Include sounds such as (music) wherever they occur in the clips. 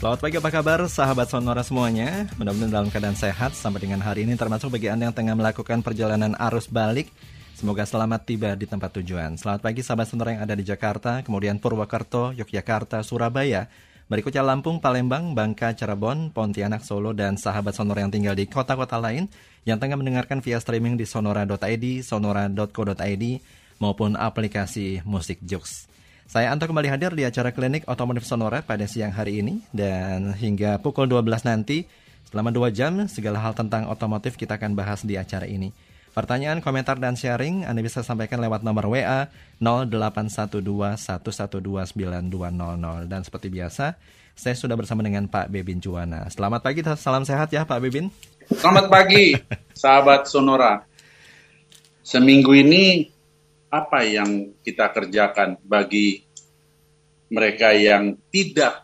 Selamat pagi, apa kabar sahabat Sonora semuanya? Mudah-mudahan dalam keadaan sehat sampai dengan hari ini termasuk bagi Anda yang tengah melakukan perjalanan arus balik. Semoga selamat tiba di tempat tujuan. Selamat pagi sahabat Sonora yang ada di Jakarta, kemudian Purwakarta, Yogyakarta, Surabaya, berikutnya Lampung, Palembang, Bangka, Cirebon, Pontianak, Solo, dan sahabat Sonora yang tinggal di kota-kota lain yang tengah mendengarkan via streaming di sonora.id, sonora.co.id, maupun aplikasi musik Jux. Saya Anto kembali hadir di acara klinik otomotif Sonora pada siang hari ini dan hingga pukul 12 nanti selama 2 jam segala hal tentang otomotif kita akan bahas di acara ini. Pertanyaan, komentar, dan sharing Anda bisa sampaikan lewat nomor WA 081211292200 dan seperti biasa saya sudah bersama dengan Pak Bebin Juwana. Selamat pagi, salam sehat ya Pak Bebin. Selamat pagi, sahabat Sonora. Seminggu ini apa yang kita kerjakan bagi mereka yang tidak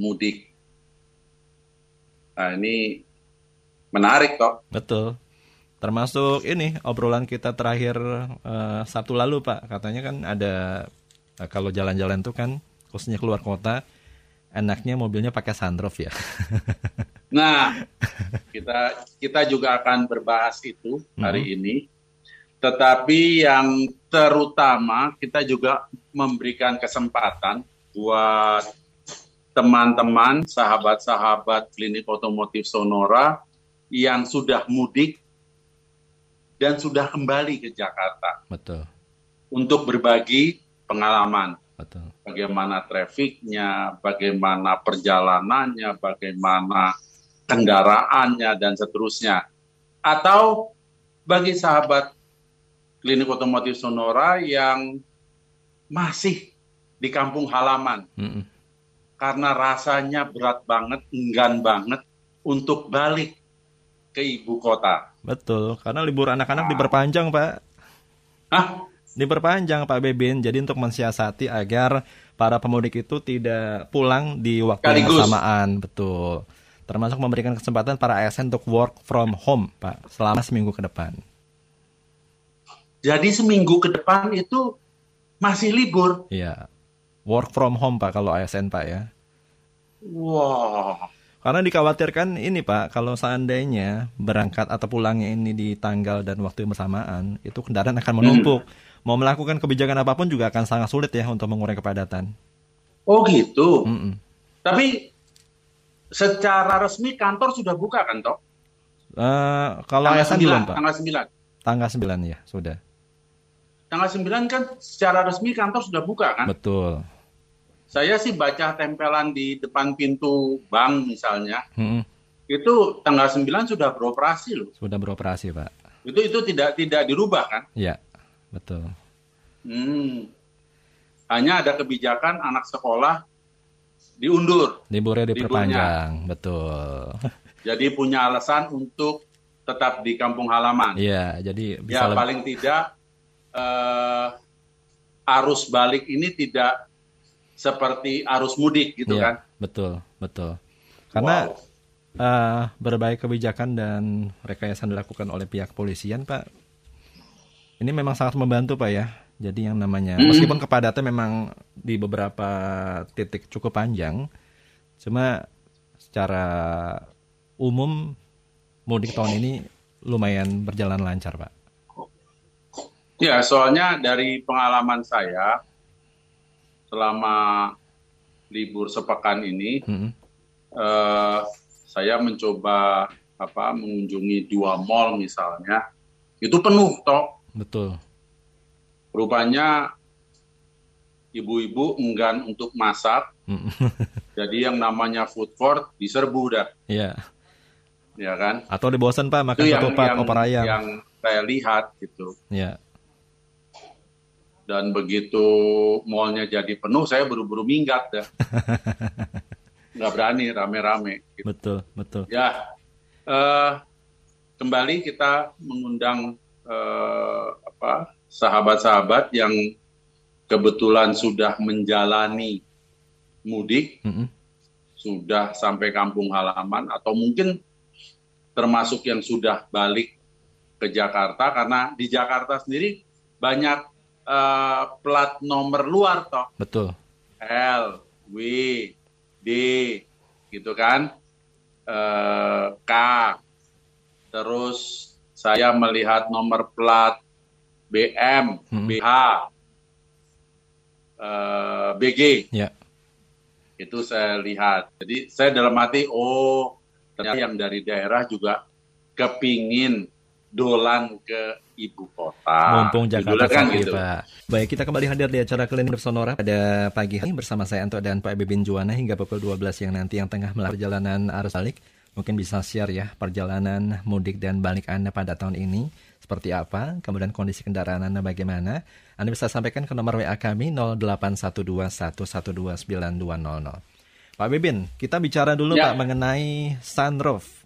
mudik. Nah, ini menarik kok. Betul. Termasuk ini obrolan kita terakhir uh, Sabtu lalu, Pak. Katanya kan ada uh, kalau jalan-jalan tuh kan khususnya keluar kota enaknya mobilnya pakai sunroof ya. (laughs) nah, kita kita juga akan berbahas itu hari hmm. ini tetapi yang terutama kita juga memberikan kesempatan buat teman-teman, sahabat-sahabat klinik otomotif Sonora yang sudah mudik dan sudah kembali ke Jakarta. Betul. Untuk berbagi pengalaman. Betul. Bagaimana trafiknya, bagaimana perjalanannya, bagaimana kendaraannya dan seterusnya. Atau bagi sahabat klinik otomotif Sonora yang masih di kampung halaman. Mm -mm. Karena rasanya berat banget, enggan banget untuk balik ke ibu kota. Betul, karena libur anak-anak nah. diperpanjang, Pak. Hah? Diperpanjang, Pak Bebin. Jadi untuk mensiasati agar para pemudik itu tidak pulang di waktu yang bersamaan. Betul. Termasuk memberikan kesempatan para ASN untuk work from home, Pak, selama seminggu ke depan. Jadi seminggu ke depan itu masih libur. Iya. Work from home Pak kalau ASN Pak ya. Wah. Wow. Karena dikhawatirkan ini Pak, kalau seandainya berangkat atau pulangnya ini di tanggal dan waktu yang bersamaan, itu kendaraan akan menumpuk. Hmm. Mau melakukan kebijakan apa pun juga akan sangat sulit ya untuk mengurangi kepadatan. Oh gitu. Mm -mm. Tapi secara resmi kantor sudah buka kan toh? Uh, kalau tanggal ASN 9, belum Pak. Tanggal 9. Tanggal 9 ya, sudah tanggal 9 kan secara resmi kantor sudah buka kan? Betul. Saya sih baca tempelan di depan pintu bank misalnya. Hmm. Itu tanggal 9 sudah beroperasi loh. Sudah beroperasi, Pak. Itu itu tidak tidak dirubah kan? Iya, betul. Hmm. Hanya ada kebijakan anak sekolah diundur. Liburnya diperpanjang, betul. (laughs) Jadi punya alasan untuk tetap di kampung halaman. Iya, jadi bisa ya lebih... paling tidak uh, arus balik ini tidak seperti arus mudik gitu ya, kan? Betul, betul. Karena wow. uh, berbagai kebijakan dan rekayasa dilakukan oleh pihak polisian, Pak, ini memang sangat membantu, Pak ya. Jadi yang namanya hmm. meskipun kepadatan memang di beberapa titik cukup panjang, cuma secara umum mudik tahun ini lumayan berjalan lancar, Pak. Ya, soalnya dari pengalaman saya selama libur sepekan ini, hmm. uh, saya mencoba apa mengunjungi dua mall misalnya, itu penuh toh. Betul. Rupanya ibu-ibu enggan untuk masak, hmm. (laughs) jadi yang namanya food court diserbu dah. Iya. Ya kan? Atau dibosan pak makan ketupat opor ayam. Yang saya lihat gitu. Iya dan begitu mallnya jadi penuh saya buru-buru minggat ya (laughs) nggak berani rame-rame gitu. betul betul ya uh, kembali kita mengundang uh, apa sahabat-sahabat yang kebetulan sudah menjalani mudik mm -hmm. sudah sampai kampung halaman atau mungkin termasuk yang sudah balik ke Jakarta karena di Jakarta sendiri banyak uh, plat nomor luar toh. Betul. L, W, D, gitu kan, eh, K. Terus saya melihat nomor plat BM, hmm. BH, eh, BG. Ya. Itu saya lihat. Jadi saya dalam hati, oh ternyata yang dari daerah juga kepingin dolan ke ibu kota. Mumpung Jakarta kan gitu. Pak. Baik, kita kembali hadir di acara Klinik Sonora pada pagi hari bersama saya Anto dan Pak Bebin Juwana hingga pukul 12 yang nanti yang tengah melakukan perjalanan arus balik. Mungkin bisa share ya perjalanan mudik dan balik Anda pada tahun ini seperti apa, kemudian kondisi kendaraan Anda bagaimana. Anda bisa sampaikan ke nomor WA kami 0812112920. Pak Bebin, kita bicara dulu ya. Pak mengenai sunroof.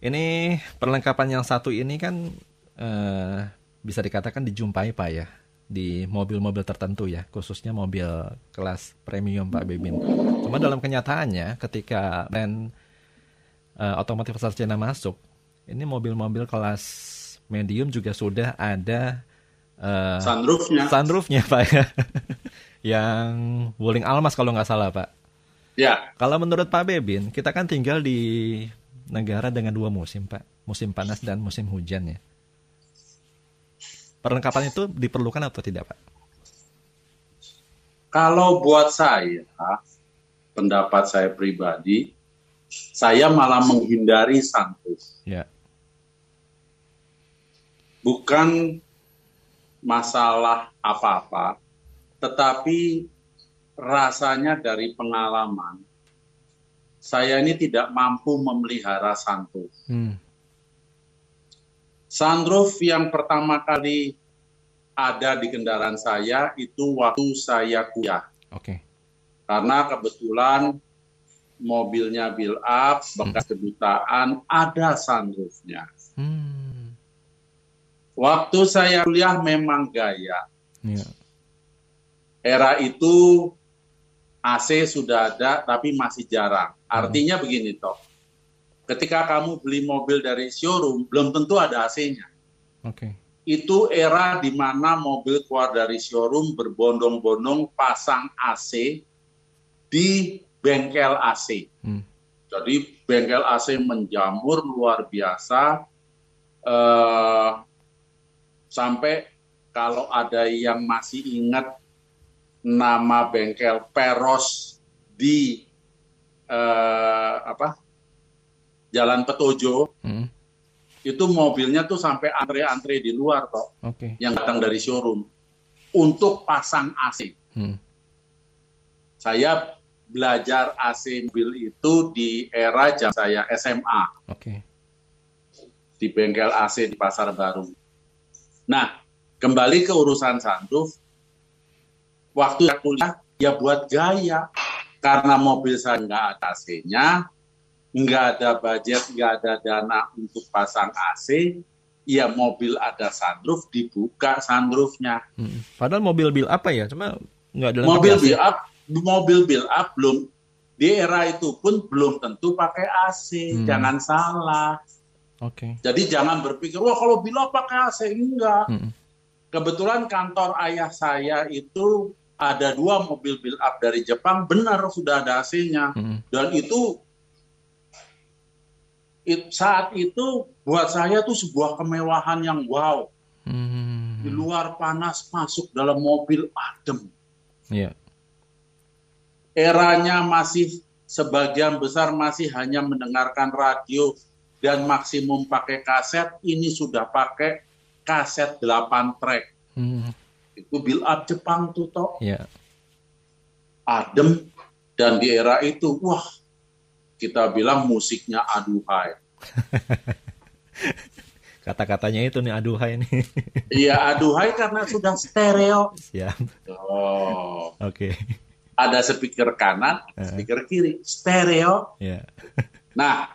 Ini perlengkapan yang satu ini kan eh, bisa dikatakan dijumpai Pak ya di mobil-mobil tertentu ya, khususnya mobil kelas premium Pak Bebin. Cuma dalam kenyataannya ketika brand uh, otomotif asal Cina masuk, ini mobil-mobil kelas medium juga sudah ada uh, sunroofnya. Sunroofnya Pak ya. (laughs) yang Wuling Almas kalau nggak salah Pak. Ya. Kalau menurut Pak Bebin, kita kan tinggal di negara dengan dua musim Pak, musim panas dan musim hujan ya. Perlengkapan itu diperlukan atau tidak, Pak? Kalau buat saya, pendapat saya pribadi, saya malah menghindari santus. Ya. Bukan masalah apa-apa, tetapi rasanya dari pengalaman, saya ini tidak mampu memelihara santus. Hmm. Sunroof yang pertama kali ada di kendaraan saya itu waktu saya kuliah. Oke. Okay. Karena kebetulan mobilnya build up, bekas kedutaan, ada sunroofnya. Hmm. Waktu saya kuliah memang gaya. Yeah. Era itu AC sudah ada, tapi masih jarang. Artinya begini toh, ketika kamu beli mobil dari showroom, belum tentu ada AC-nya. Oke. Okay. Itu era di mana mobil keluar dari showroom berbondong-bondong pasang AC di bengkel AC. Hmm. Jadi bengkel AC menjamur luar biasa. Uh, sampai kalau ada yang masih ingat nama bengkel Peros di uh, apa Jalan Petojo, hmm. itu mobilnya tuh sampai antre-antre di luar kok, okay. yang datang dari showroom untuk pasang AC. Hmm. Saya belajar AC mobil itu di era jam saya SMA. Okay. Di bengkel AC di Pasar Baru. Nah, kembali ke urusan sunroof, waktu kuliah ya buat gaya karena mobil saya nggak ada AC-nya, nggak ada budget, nggak ada dana untuk pasang AC, ya mobil ada sunroof dibuka sunroofnya. Hmm. Padahal mobil build apa ya, cuma nggak ada. Mobil build up, mobil build up belum di era itu pun belum tentu pakai AC, hmm. jangan salah. Oke. Okay. Jadi jangan berpikir wah kalau build up pakai AC enggak. Hmm. Kebetulan kantor ayah saya itu ada dua mobil build up dari Jepang benar sudah ada AC-nya hmm. dan itu it, saat itu buat saya tuh sebuah kemewahan yang wow. Hmm. Di luar panas masuk dalam mobil adem. Yeah. Eranya masih sebagian besar masih hanya mendengarkan radio dan maksimum pakai kaset. Ini sudah pakai kaset 8 track. Hmm. Itu build up Jepang tuh toh. Yeah. Adem dan di era itu wah kita bilang musiknya aduhai. (laughs) Kata-katanya itu nih aduhai nih. (laughs) Iya aduhai karena sudah stereo. Siap. Oh. Oke. Okay. Ada speaker kanan, uh. speaker kiri, stereo. Yeah. nah,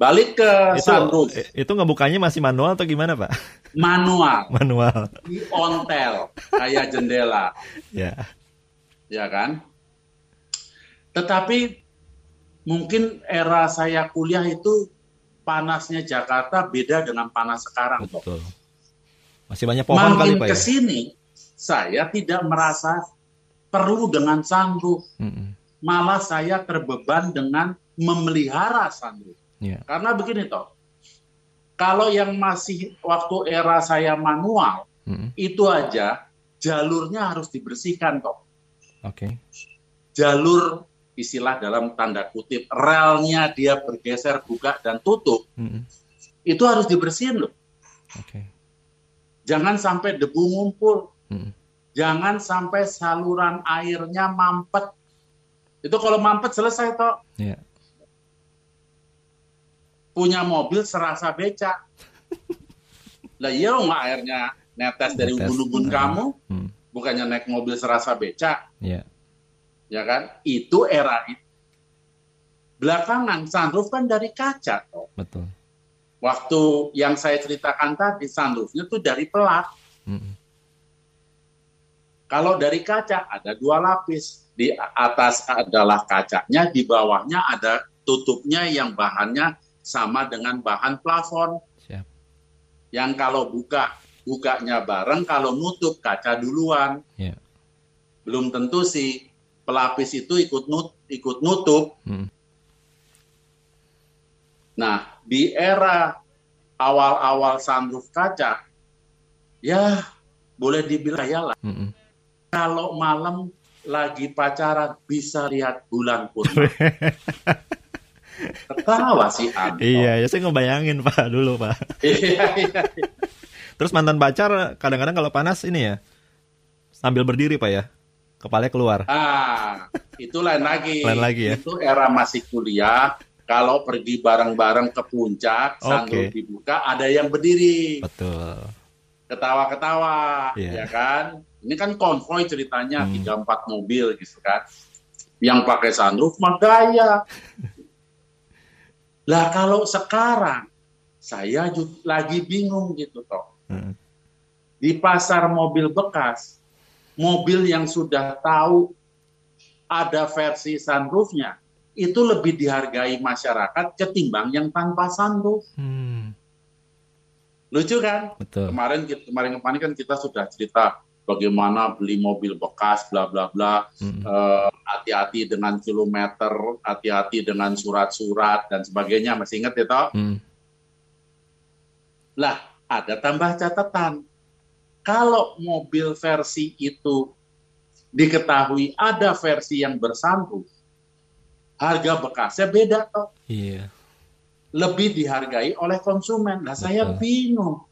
balik ke itu, sunroof. Itu ngebukanya masih manual atau gimana pak? Manual. Manual. Di ontel, kayak jendela. Ya. Yeah. Ya kan? Tetapi mungkin era saya kuliah itu panasnya Jakarta beda dengan panas sekarang. Betul. Masih banyak pohon Makin kali Pak ya? ke sini, saya tidak merasa perlu dengan sanggup. Mm -mm. malah saya terbeban dengan memelihara sunroof. Yeah. Karena begini toh, kalau yang masih waktu era saya manual, mm-hmm. itu aja jalurnya harus dibersihkan toh. Oke. Okay. Jalur istilah dalam tanda kutip relnya dia bergeser buka dan tutup, mm-hmm. itu harus dibersihin loh. Oke. Okay. Jangan sampai debu ngumpul. Mm-hmm. Jangan sampai saluran airnya mampet. Itu kalau mampet selesai toh. Yeah punya mobil serasa beca. lah iya nggak airnya netes dari ubun-ubun kamu, hmm. bukannya naik mobil serasa beca. Yeah. Ya kan? Itu era itu. Belakangan sunroof kan dari kaca toh. Betul. Waktu yang saya ceritakan tadi sunroofnya tuh dari pelat. Hmm. Kalau dari kaca ada dua lapis. Di atas adalah kacanya, di bawahnya ada tutupnya yang bahannya sama dengan bahan plafon. Siap. Yang kalau buka bukanya bareng, kalau nutup kaca duluan. Ya. Belum tentu si pelapis itu ikut nut ikut nutup. Hmm. Nah, di era awal-awal sunroof kaca, ya boleh dibilang ya lah. Hmm. Kalau malam lagi pacaran bisa lihat bulan purnama. (laughs) Ketawa sih Anto. Iya, ya saya ngebayangin Pak dulu Pak. iya, iya, iya. Terus mantan pacar kadang-kadang kalau panas ini ya sambil berdiri Pak ya, kepalanya keluar. Ah, itu lain lagi. lain lagi ya. Itu era masih kuliah. Kalau pergi bareng-bareng ke puncak okay. sambil dibuka, ada yang berdiri. Betul. Ketawa-ketawa, yeah. ya kan? Ini kan konvoy ceritanya hmm. tiga hmm. empat mobil gitu kan. Yang pakai sunroof mah gaya. Lah kalau sekarang saya lagi bingung gitu toh. Hmm. Di pasar mobil bekas, mobil yang sudah tahu ada versi sunroofnya, itu lebih dihargai masyarakat ketimbang yang tanpa sunroof. Hmm. Lucu kan? Betul. Kemarin kemarin kemarin kan kita sudah cerita bagaimana beli mobil bekas, bla bla bla, hmm. uh, hati-hati dengan kilometer, hati-hati dengan surat-surat dan sebagainya, masih ingat ya toh? Hmm. Lah, ada tambah catatan. Kalau mobil versi itu diketahui ada versi yang bersambung, harga bekasnya beda toh. Iya. Lebih dihargai oleh konsumen. Nah, saya bingung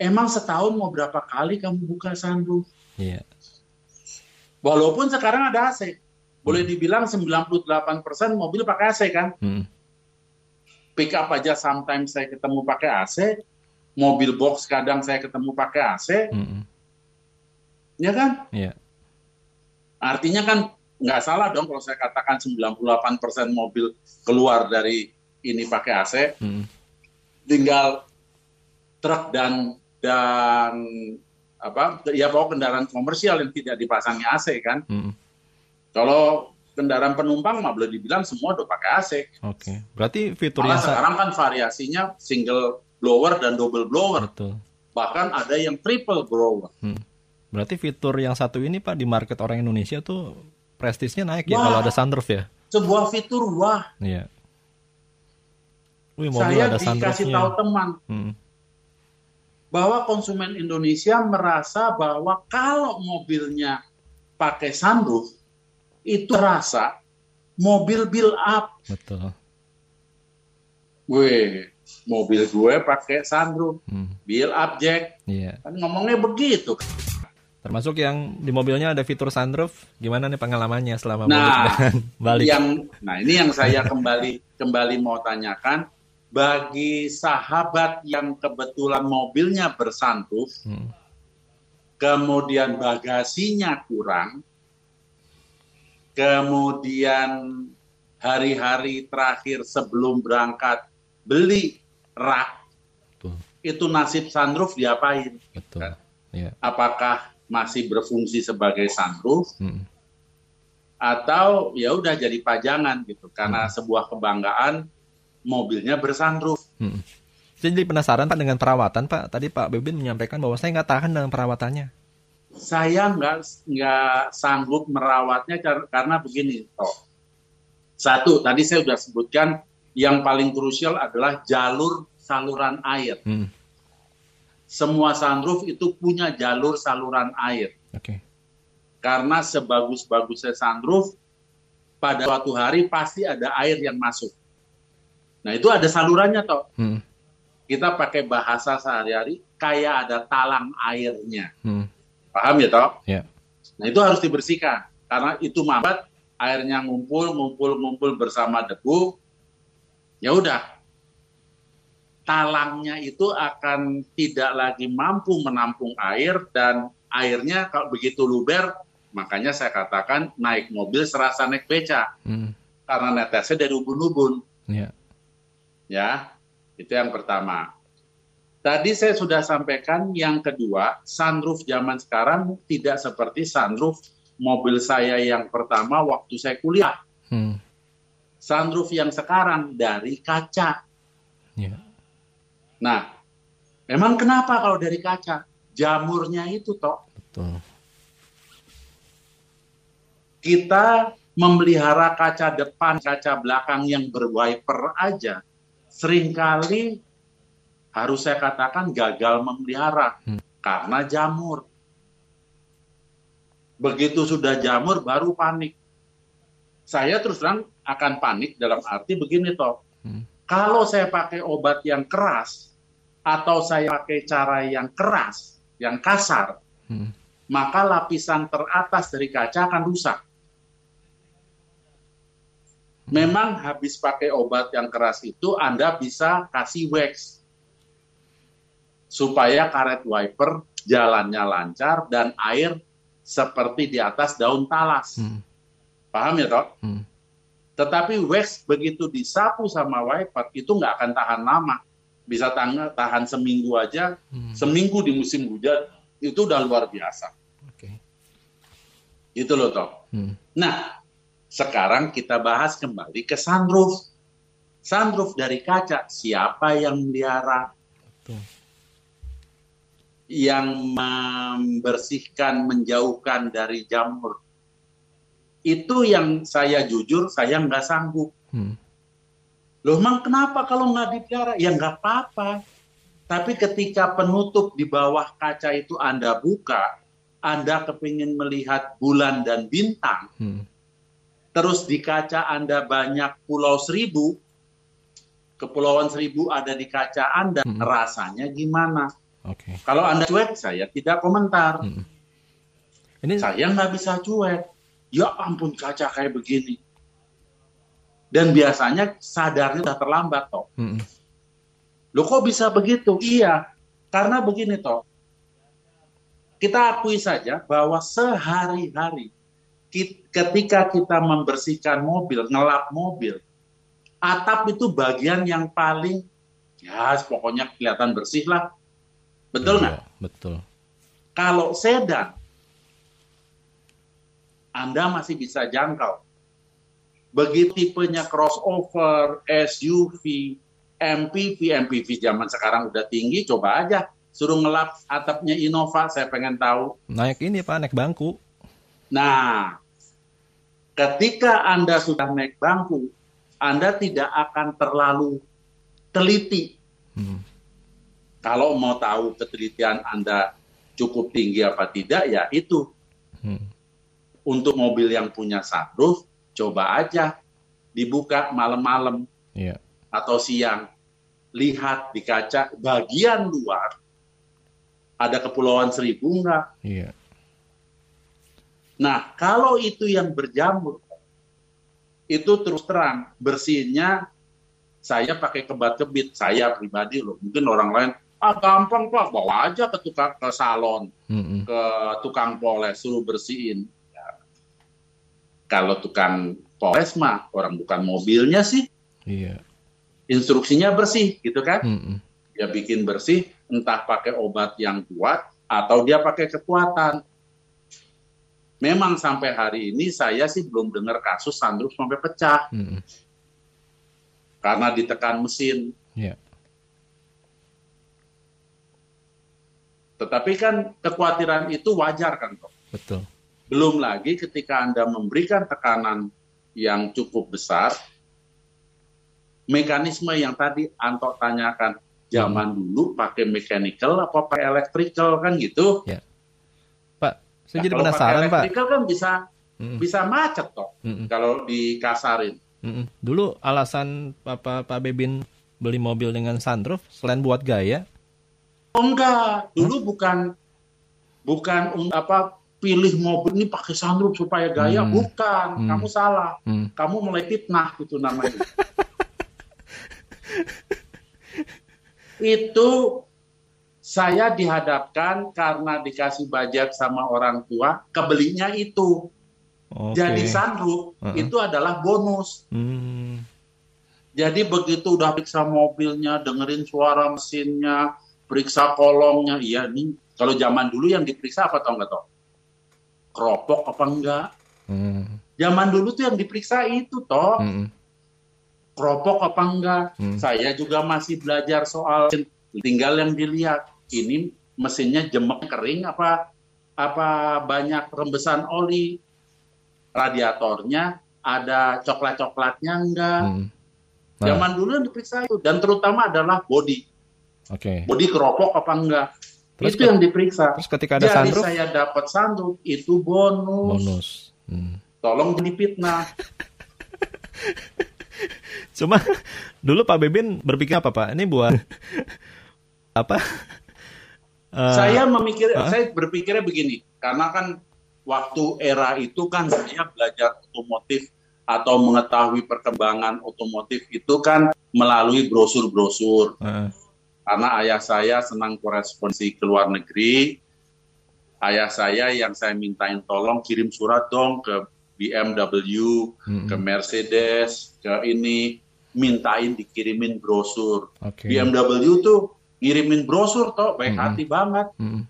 Emang setahun mau berapa kali kamu buka sunroof? Iya. Walaupun sekarang ada AC. Boleh hmm. dibilang 98% mobil pakai AC kan? Hmm. Pick up aja sometimes saya ketemu pakai AC. Mobil box kadang saya ketemu pakai AC. Hmm. Ya kan? Iya. Artinya kan nggak salah dong kalau saya katakan 98% mobil keluar dari ini pakai AC. Hmm. Tinggal truk dan dan apa ya pokok kendaraan komersial yang tidak dipasangi AC kan. Hmm. Kalau kendaraan penumpang mah boleh dibilang semua udah pakai AC. Oke, okay. berarti fiturnya sekarang kan variasinya single blower dan double blower. Betul. Bahkan ada yang triple blower. Hmm. Berarti fitur yang satu ini Pak di market orang Indonesia tuh prestisnya naik ya wah, ya kalau ada sunroof ya. Sebuah fitur wah. Iya. Wih, Saya ada dikasih tahu teman. Hmm bahwa konsumen Indonesia merasa bahwa kalau mobilnya pakai sunroof itu rasa mobil build up. Betul. Gue mobil gue pakai sunroof, hmm. build up jack. Iya. Kan ngomongnya begitu. Termasuk yang di mobilnya ada fitur sunroof, gimana nih pengalamannya selama nah, balik? (laughs) Yang, nah ini yang saya kembali kembali mau tanyakan bagi sahabat yang kebetulan mobilnya bersantuh, hmm. kemudian bagasinya kurang, kemudian hari-hari terakhir sebelum berangkat beli rak, Betul. itu nasib sunroof diapain? Betul. Kan? Ya. Apakah masih berfungsi sebagai sunroof? Hmm. Atau ya udah jadi pajangan gitu karena hmm. sebuah kebanggaan mobilnya bersunroof. Hmm. Jadi penasaran Pak dengan perawatan Pak. Tadi Pak Bebin menyampaikan bahwa saya nggak tahan dengan perawatannya. saya nggak nggak sanggup merawatnya karena begini toh. Satu, tadi saya sudah sebutkan yang paling krusial adalah jalur saluran air. Hmm. Semua sunroof itu punya jalur saluran air. Okay. Karena sebagus-bagusnya sunroof, pada suatu hari pasti ada air yang masuk. Nah itu ada salurannya toh. Hmm. Kita pakai bahasa sehari-hari kayak ada talang airnya. Hmm. Paham ya toh? Yeah. Nah itu harus dibersihkan karena itu mambat airnya ngumpul, ngumpul, ngumpul bersama debu. Ya udah, talangnya itu akan tidak lagi mampu menampung air dan airnya kalau begitu luber, makanya saya katakan naik mobil serasa naik beca. Hmm. Karena netesnya dari ubun-ubun. Yeah. Ya, itu yang pertama. Tadi saya sudah sampaikan yang kedua, sunroof zaman sekarang tidak seperti sunroof mobil saya yang pertama waktu saya kuliah. Hmm. Sunroof yang sekarang dari kaca. Yeah. Nah, memang kenapa kalau dari kaca? Jamurnya itu toh. Betul. Kita memelihara kaca depan, kaca belakang yang berwiper aja sering kali harus saya katakan gagal memelihara hmm. karena jamur. Begitu sudah jamur baru panik. Saya terus terang akan panik dalam arti begini toh. Hmm. Kalau saya pakai obat yang keras atau saya pakai cara yang keras, yang kasar, hmm. maka lapisan teratas dari kaca akan rusak. Memang habis pakai obat yang keras itu Anda bisa kasih wax supaya karet wiper jalannya lancar dan air seperti di atas daun talas. Hmm. Paham ya toh? Hmm. Tetapi wax begitu disapu sama wiper itu nggak akan tahan lama. Bisa tahan, tahan seminggu aja. Hmm. Seminggu di musim hujan itu udah luar biasa. Okay. Itu loh toh. Hmm. Nah, sekarang kita bahas kembali ke sunroof. Sunroof dari kaca, siapa yang melihara? Yang membersihkan, menjauhkan dari jamur. Itu yang saya jujur, saya nggak sanggup. Hmm. Loh, emang kenapa kalau nggak dipelihara? Ya nggak apa-apa. Tapi ketika penutup di bawah kaca itu Anda buka, Anda kepingin melihat bulan dan bintang, hmm terus di kaca Anda banyak pulau seribu, kepulauan seribu ada di kaca Anda, hmm. rasanya gimana? Okay. Kalau Anda cuek, saya tidak komentar. Hmm. Ini... Saya nggak bisa cuek. Ya ampun kaca kayak begini. Dan biasanya sadarnya sudah terlambat toh. Hmm. Lo kok bisa begitu? Iya, karena begini toh. Kita akui saja bahwa sehari-hari ketika kita membersihkan mobil, ngelap mobil, atap itu bagian yang paling ya pokoknya kelihatan bersih lah. Betul iya, nggak? Iya, betul. Kalau sedan, Anda masih bisa jangkau. Begitu tipenya crossover, SUV, MPV, MPV zaman sekarang udah tinggi, coba aja suruh ngelap atapnya Innova, saya pengen tahu. Naik ini Pak, naik bangku. Nah, ketika Anda sudah naik bangku, Anda tidak akan terlalu teliti. Hmm. Kalau mau tahu ketelitian Anda cukup tinggi apa tidak, ya itu. Hmm. Untuk mobil yang punya sunroof, coba aja dibuka malam-malam yeah. atau siang. Lihat di kaca bagian luar, ada kepulauan seribu enggak? Yeah. Nah, kalau itu yang berjamur, itu terus terang bersihnya saya pakai kebat kebit saya pribadi loh. Mungkin orang lain ah gampang pak bawa aja ke tukang ke salon, mm-hmm. ke tukang poles suruh bersihin. Ya. Kalau tukang poles mah orang bukan mobilnya sih. Iya. Instruksinya bersih gitu kan? Mm-hmm. Dia bikin bersih entah pakai obat yang kuat atau dia pakai kekuatan memang sampai hari ini saya sih belum dengar kasus sunroof sampai pecah hmm. karena ditekan mesin. Yeah. Tetapi kan kekhawatiran itu wajar kan, Toh? Betul. Belum lagi ketika Anda memberikan tekanan yang cukup besar, mekanisme yang tadi Anto tanyakan, zaman hmm. dulu pakai mechanical apa pakai electrical kan gitu. Ya. Saya nah, jadi penasaran Pak. Electrical kan bisa hmm. bisa macet toh hmm. kalau dikasarin. Hmm. Dulu alasan Papa Pak Bebin beli mobil dengan sunroof selain buat gaya? Oh enggak, dulu hmm? bukan bukan apa pilih mobil ini pakai sunroof supaya gaya, hmm. bukan. Hmm. Kamu salah. Hmm. Kamu mulai fitnah itu namanya. (laughs) itu saya dihadapkan karena dikasih budget sama orang tua, kebelinya itu. Okay. Jadi sunroof uh -uh. itu adalah bonus. Hmm. Jadi begitu udah periksa mobilnya, dengerin suara mesinnya, periksa kolongnya, iya nih. Kalau zaman dulu yang diperiksa apa tau nggak tau? Keropok apa enggak? Hmm. Zaman dulu tuh yang diperiksa itu toh. Hmm. Keropok apa enggak? Hmm. Saya juga masih belajar soal tinggal yang dilihat. Ini mesinnya jemek kering apa apa banyak rembesan oli radiatornya ada coklat-coklatnya enggak hmm. Nah. Zaman dulu yang diperiksa itu dan terutama adalah body. Oke. Okay. Body keropok apa enggak? Terus itu yang diperiksa. Terus ketika ada Jadi sunroof, saya dapat sunroof itu bonus. Bonus. Hmm. Tolong jadi fitnah. (laughs) Cuma dulu Pak Bebin berpikir apa Pak? Ini buat (laughs) apa? Uh, saya memikir, uh? saya berpikirnya begini, karena kan waktu era itu kan saya belajar otomotif atau mengetahui perkembangan otomotif itu kan melalui brosur-brosur. Uh. Karena ayah saya senang korespondensi ke luar negeri, ayah saya yang saya mintain tolong kirim surat dong ke BMW, hmm. ke Mercedes, ke ini mintain dikirimin brosur. Okay. BMW tuh ngirimin brosur toh baik hmm. hati banget. Hmm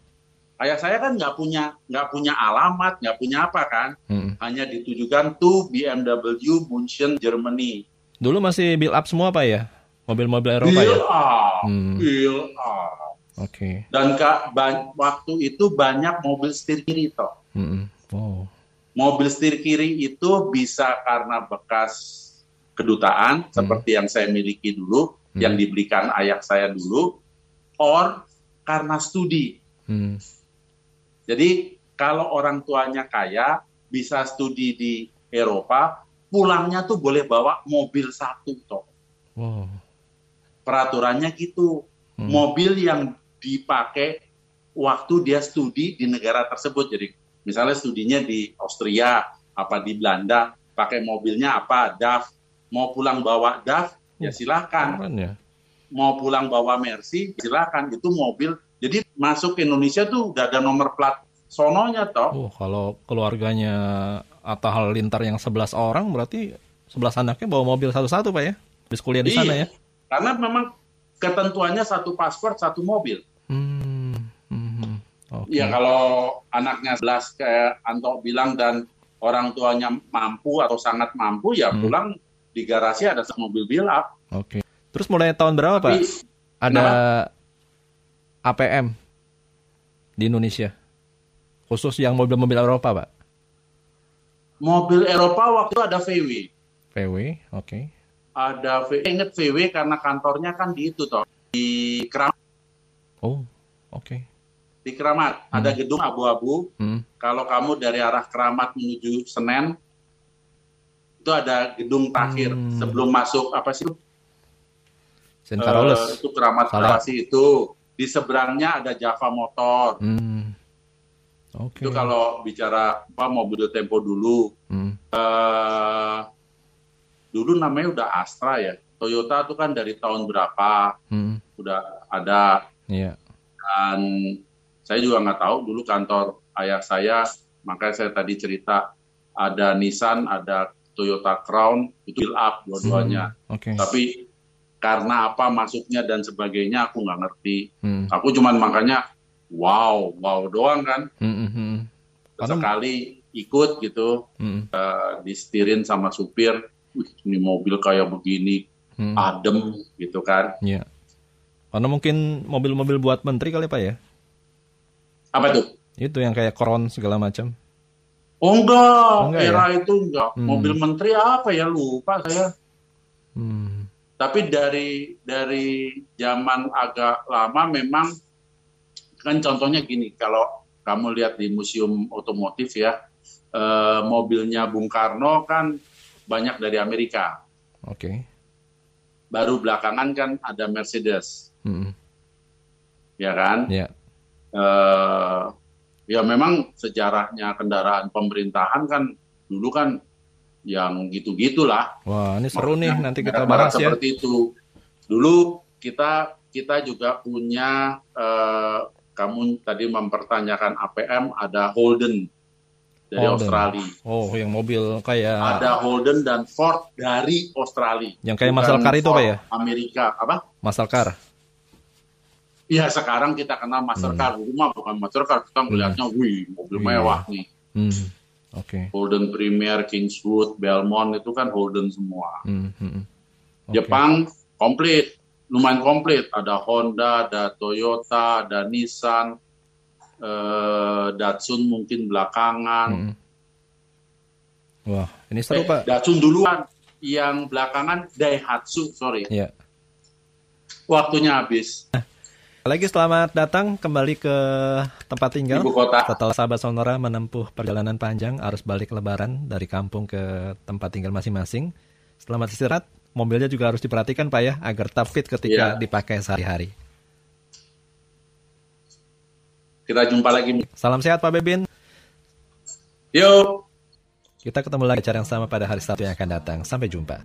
ayah saya kan nggak punya nggak punya alamat, nggak punya apa kan, hmm. hanya ditujukan to BMW München Germany. Dulu masih build up semua pak ya, mobil-mobil Eropa build ya? Up, hmm. Build up. Oke. Okay. Dan kak waktu itu banyak mobil setir kiri toh. Hmm. Wow. Mobil setir kiri itu bisa karena bekas kedutaan hmm. seperti yang saya miliki dulu, hmm. yang dibelikan ayah saya dulu, or karena studi. Hmm. Jadi kalau orang tuanya kaya, bisa studi di Eropa, pulangnya tuh boleh bawa mobil satu toh. Wow. Peraturannya gitu. Hmm. Mobil yang dipakai waktu dia studi di negara tersebut. Jadi misalnya studinya di Austria, apa di Belanda, pakai mobilnya apa, DAF. Mau pulang bawa DAF, ya silahkan. Ya. Mau pulang bawa Mercy, silahkan. Itu mobil jadi masuk ke Indonesia tuh udah ada nomor plat sononya toh. Oh, kalau keluarganya Atta Halilintar yang 11 orang berarti 11 anaknya bawa mobil satu-satu Pak ya? Habis kuliah di iya, sana ya? Karena memang ketentuannya satu paspor, satu mobil. Hmm. Hmm. Okay. Ya kalau anaknya 11 kayak Anto bilang dan orang tuanya mampu atau sangat mampu ya hmm. pulang di garasi ada mobil up. Oke. Okay. Terus mulai tahun berapa Pak? Tapi, ada APM di Indonesia? Khusus yang mobil-mobil Eropa, Pak? Mobil Eropa waktu itu ada VW. VW, oke. Okay. Ada VW, inget VW karena kantornya kan di itu toh, di Keramat. Oh, oke. Okay. Di Keramat, hmm. ada gedung abu-abu. Hmm. Kalau kamu dari arah Keramat menuju Senen, itu ada gedung terakhir hmm. sebelum masuk apa sih? Uh, itu Keramat Garasi itu di seberangnya ada Java Motor. Hmm. Okay. Itu kalau bicara apa mobil Tempo dulu. Hmm. Uh, dulu namanya udah Astra ya. Toyota itu kan dari tahun berapa hmm. udah ada. Yeah. Dan saya juga nggak tahu dulu kantor ayah saya, makanya saya tadi cerita ada Nissan, ada Toyota Crown, itu build up dua-duanya. Hmm. Okay. Tapi karena apa masuknya dan sebagainya aku nggak ngerti. Hmm. Aku cuman makanya wow, wow doang kan. Hmm, hmm, hmm. Sekali ikut gitu, hmm. uh, disetirin sama supir, Wih, ini mobil kayak begini, hmm. adem gitu kan. Iya. Karena mungkin mobil-mobil buat menteri kali pak ya? Apa tuh? Itu yang kayak koron segala macam. Oh enggak, oh, enggak era ya? itu enggak. Hmm. Mobil menteri apa ya lupa saya. Hmm. Tapi dari dari zaman agak lama memang kan contohnya gini, kalau kamu lihat di museum otomotif ya, eh, mobilnya Bung Karno kan banyak dari Amerika. Oke. Okay. Baru belakangan kan ada Mercedes. Hmm. Ya kan? Ya. Yeah. Eh, ya memang sejarahnya kendaraan pemerintahan kan dulu kan yang gitu-gitulah. Wah, ini seru nih nanti kita bahas ya. Seperti itu. Dulu kita kita juga punya eh, kamu tadi mempertanyakan APM ada Holden dari Holden. Australia. Oh, yang mobil kayak ada Holden dan Ford dari Australia. Yang kayak Muscle Car itu apa ya? Amerika apa? Muscle Car. Iya sekarang kita kenal Mastercard, hmm. rumah bukan Mastercard, kita melihatnya, hmm. wih mobil hmm. mewah nih. Hmm. Oke. Okay. Holden Premier, Kingswood, Belmont itu kan Holden semua. Hmm. Hmm. Okay. Jepang komplit, lumayan komplit. Ada Honda, ada Toyota, ada Nissan, eh, Datsun mungkin belakangan. Hmm. Wah, ini seru eh, pak. Datsun duluan, yang belakangan Daihatsu, sorry. Yeah. Waktunya habis. Lagi selamat datang kembali ke tempat tinggal. Ibu kota. Setelah sahabat Sonora menempuh perjalanan panjang arus balik lebaran dari kampung ke tempat tinggal masing-masing. Selamat istirahat. Mobilnya juga harus diperhatikan Pak ya agar tetap fit ketika yeah. dipakai sehari-hari. Kita jumpa lagi. Salam sehat Pak Bebin. Yuk. Kita ketemu lagi acara yang sama pada hari Sabtu yang akan datang. Sampai jumpa.